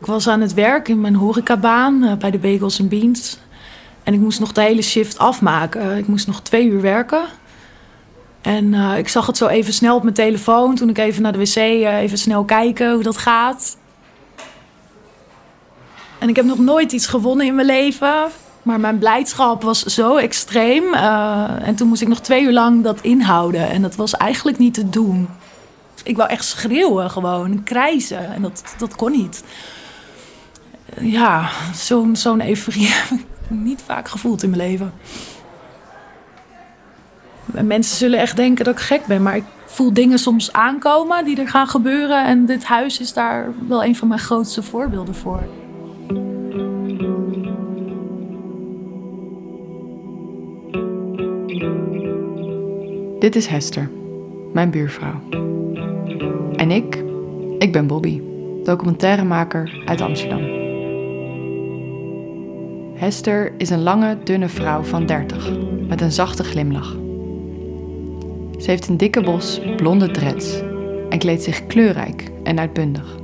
Ik was aan het werk in mijn horecabaan uh, bij de Bagels and Beans. En ik moest nog de hele shift afmaken. Ik moest nog twee uur werken. En uh, ik zag het zo even snel op mijn telefoon. Toen ik even naar de wc uh, even snel kijken hoe dat gaat. En ik heb nog nooit iets gewonnen in mijn leven. Maar mijn blijdschap was zo extreem. En toen moest ik nog twee uur lang dat inhouden. En dat was eigenlijk niet te doen. Ik wou echt schreeuwen gewoon, krijzen. En dat, dat kon niet. Ja, zo'n zo'n euforie heb ik niet vaak gevoeld in mijn leven. Mensen zullen echt denken dat ik gek ben, maar ik voel dingen soms aankomen die er gaan gebeuren. En dit huis is daar wel een van mijn grootste voorbeelden voor. Dit is Hester, mijn buurvrouw. En ik, ik ben Bobby, documentairemaker uit Amsterdam. Hester is een lange, dunne vrouw van 30 met een zachte glimlach. Ze heeft een dikke bos blonde dreads en kleedt zich kleurrijk en uitbundig.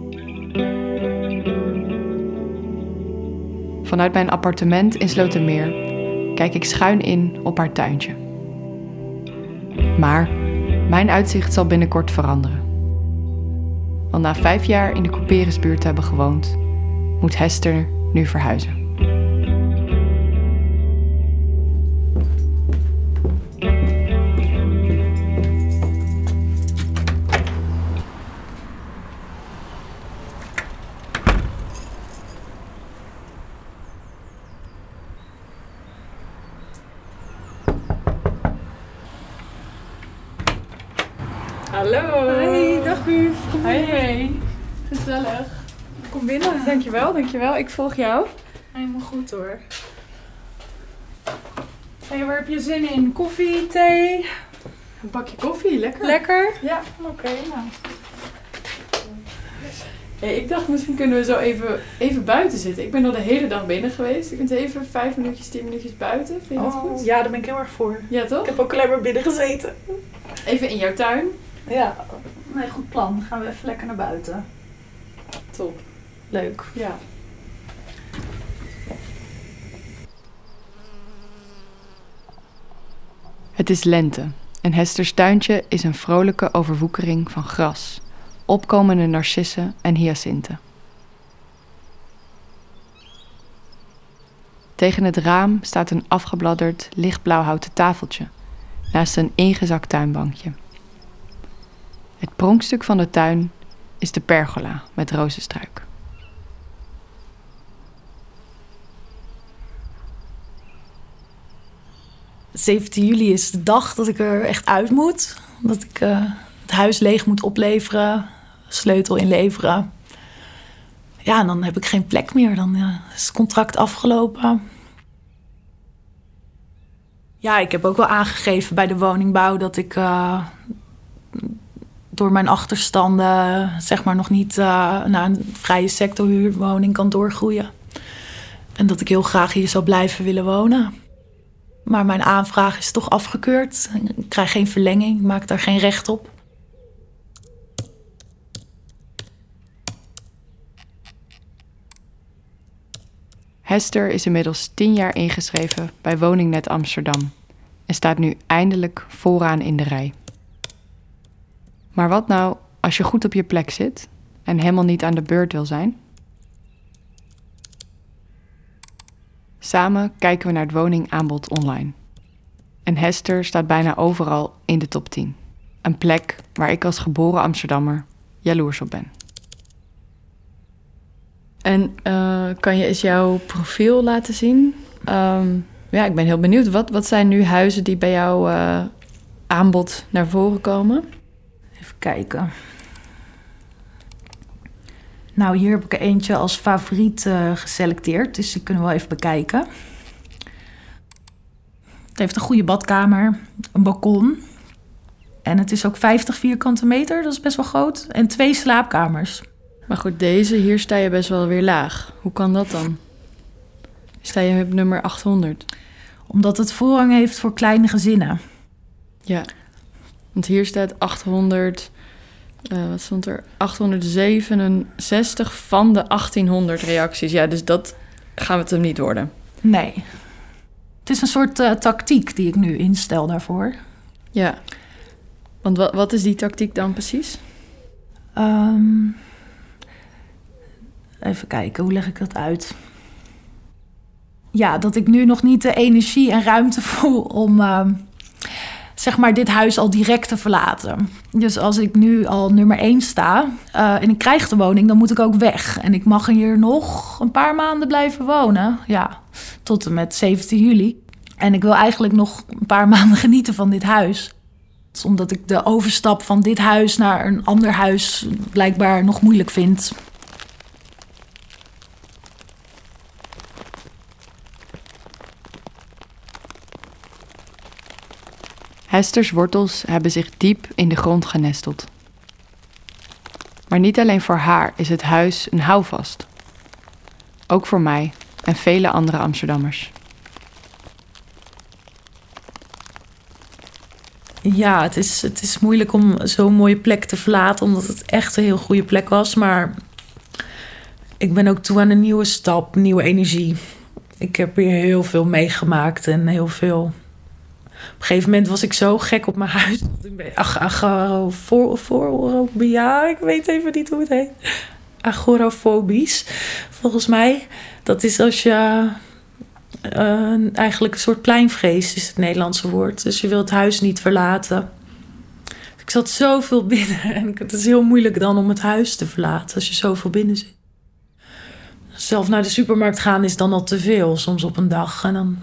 Vanuit mijn appartement in Slotermeer kijk ik schuin in op haar tuintje. Maar mijn uitzicht zal binnenkort veranderen. Want na vijf jaar in de Couperusbuurt hebben gewoond, moet Hester nu verhuizen. Hallo. Hey, dag. Kom Hey, binnen. hey. Gezellig. Kom binnen. Dankjewel, dankjewel. Ik volg jou. Helemaal goed hoor. Hey, waar heb je zin in? Koffie, thee? Een bakje koffie, lekker. Lekker? Ja. Oké, nou. Hey, ik dacht misschien kunnen we zo even, even buiten zitten. Ik ben al de hele dag binnen geweest. Ik ben even vijf minuutjes, tien minuutjes buiten. Vind je dat goed? Oh, ja, daar ben ik heel erg voor. Ja, toch? Ik heb ook alleen maar binnen gezeten. Even in jouw tuin. Ja. Nee, goed plan. Dan gaan we even lekker naar buiten. Top. Leuk. Ja. Het is lente en Hesters tuintje is een vrolijke overwoekering van gras, opkomende narcissen en hyacinten. Tegen het raam staat een afgebladderd lichtblauw houten tafeltje naast een ingezakt tuinbankje. Het pronkstuk van de tuin is de pergola met rozenstruik. – 17 juli is de dag dat ik er echt uit moet. Dat ik uh, het huis leeg moet opleveren, sleutel inleveren. Ja, en dan heb ik geen plek meer. Dan is het contract afgelopen. Ja, ik heb ook wel aangegeven bij de woningbouw dat ik uh, door mijn achterstanden zeg maar nog niet naar een vrije sectorhuurwoning kan doorgroeien. En dat ik heel graag hier zou blijven willen wonen. Maar mijn aanvraag is toch afgekeurd. Ik krijg geen verlenging, maak daar geen recht op. Hester is inmiddels tien jaar ingeschreven bij Woningnet Amsterdam en staat nu eindelijk vooraan in de rij. Maar wat nou als je goed op je plek zit en helemaal niet aan de beurt wil zijn? Samen kijken we naar het woningaanbod online. En Hester staat bijna overal in de top 10. Een plek waar ik als geboren Amsterdammer jaloers op ben. En uh, kan je eens jouw profiel laten zien? Um, ja, ik ben heel benieuwd. Wat, wat zijn nu huizen die bij jouw uh, aanbod naar voren komen? Kijken. Nou, hier heb ik eentje als favoriet uh, geselecteerd, dus die kunnen we wel even bekijken. Het heeft een goede badkamer, een balkon. En het is ook 50 vierkante meter, dat is best wel groot. En twee slaapkamers. Maar goed, deze, hier sta je best wel weer laag. Hoe kan dat dan? Sta je op nummer 800? Omdat het voorrang heeft voor kleine gezinnen. Ja, want hier staat 800 eh, wat stond er? 867 van de 1800 reacties. Ja, dus dat gaan we het hem niet worden. Nee. Het is een soort eh, tactiek die ik nu instel daarvoor. Ja. Want wat, wat is die tactiek dan precies? Ehm, even kijken, hoe leg ik dat uit? Ja, dat ik nu nog niet de energie en ruimte voel om ehm, zeg maar dit huis al direct te verlaten. Dus als ik nu al nummer 1 sta eh, en ik krijg de woning, dan moet ik ook weg. En ik mag hier nog een paar maanden blijven wonen. Ja, tot en met 17 juli. En ik wil eigenlijk nog een paar maanden genieten van dit huis. Omdat ik de overstap van dit huis naar een ander huis blijkbaar nog moeilijk vind. Hester's wortels hebben zich diep in de grond genesteld. Maar niet alleen voor haar is het huis een houvast. Ook voor mij en vele andere Amsterdammers. Ja, het is, het is moeilijk om zo'n mooie plek te verlaten, omdat het echt een heel goede plek was. Maar ik ben ook toe aan een nieuwe stap, nieuwe energie. Ik heb hier heel veel meegemaakt en heel veel. Op een gegeven moment was ik zo gek op mijn huis. ben- Ach, agorafobia, ik weet even niet hoe het heet. Agorafobisch, volgens mij. Dat is als je eh, eigenlijk een soort pleinvrees is het Nederlandse woord. Dus je wilt het huis niet verlaten. Ik zat zoveel binnen en het is heel moeilijk dan om het huis te verlaten als je zoveel binnen zit. Zelf naar de supermarkt gaan is dan al te veel, soms op een dag. En dan,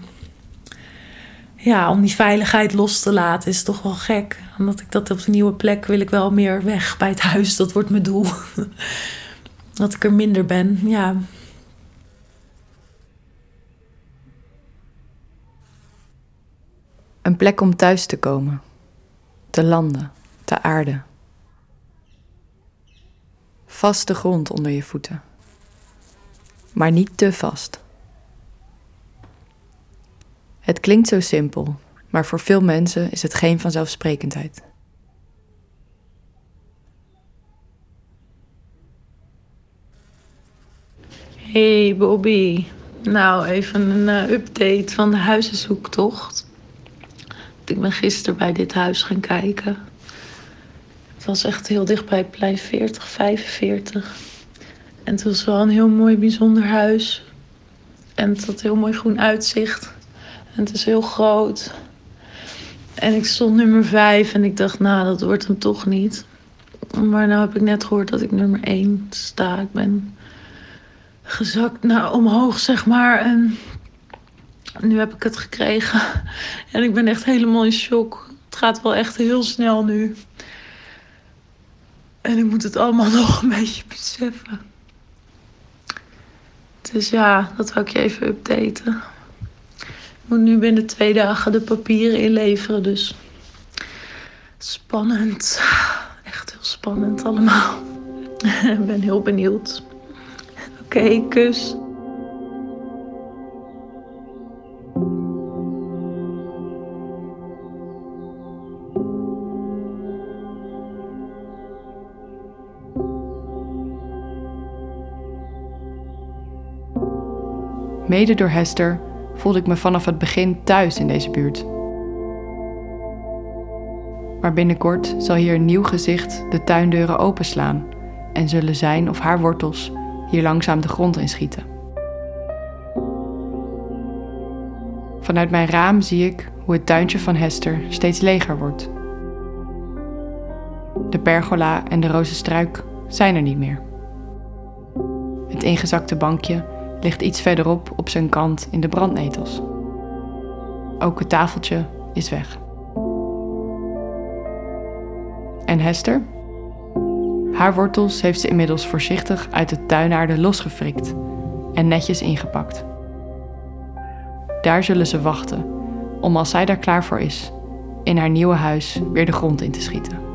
ja, om die veiligheid los te laten is toch wel gek. Omdat ik dat op de nieuwe plek wil ik wel meer weg bij het huis. Dat wordt mijn doel. Dat ik er minder ben, ja. Een plek om thuis te komen, te landen, te aarden. Vaste grond onder je voeten, maar niet te vast. Het klinkt zo simpel, maar voor veel mensen is het geen vanzelfsprekendheid. Hey Bobby. Nou, even een eh, update van de huizenzoektocht. Ik ben gisteren bij dit huis gaan kijken. Het was echt heel dicht bij plein 40, 45. En het was wel een heel mooi, bijzonder huis. En het had heel mooi groen uitzicht. En het is heel groot. En ik stond nummer 5 en ik dacht, nou, dat wordt hem toch niet. Maar nou heb ik net gehoord dat ik nummer 1 sta. Ik ben gezakt naar omhoog, zeg maar. En nu heb ik het gekregen. En ik ben echt helemaal in shock. Het gaat wel echt heel snel nu. En ik moet het allemaal nog een beetje beseffen. Dus ja, dat wil ik je even updaten. Moet nu binnen twee dagen de papieren inleveren, dus spannend. Echt heel spannend allemaal. Ik ben heel benieuwd. Oké, kus. Mede door Hester voelde ik me vanaf het begin thuis in deze buurt. Maar binnenkort zal hier een nieuw gezicht de tuindeuren openslaan en zullen zijn of haar wortels hier langzaam de grond inschieten. Vanuit mijn raam zie ik hoe het tuintje van Hester steeds leger wordt. De pergola en de rozenstruik zijn er niet meer. Het ingezakte bankje ligt iets verderop op zijn kant in de brandnetels. Ook het tafeltje is weg. En Hester? Haar wortels heeft ze inmiddels voorzichtig uit de tuinaarde losgefrikt en netjes ingepakt. Daar zullen ze wachten om als zij daar klaar voor is, in haar nieuwe huis weer de grond in te schieten.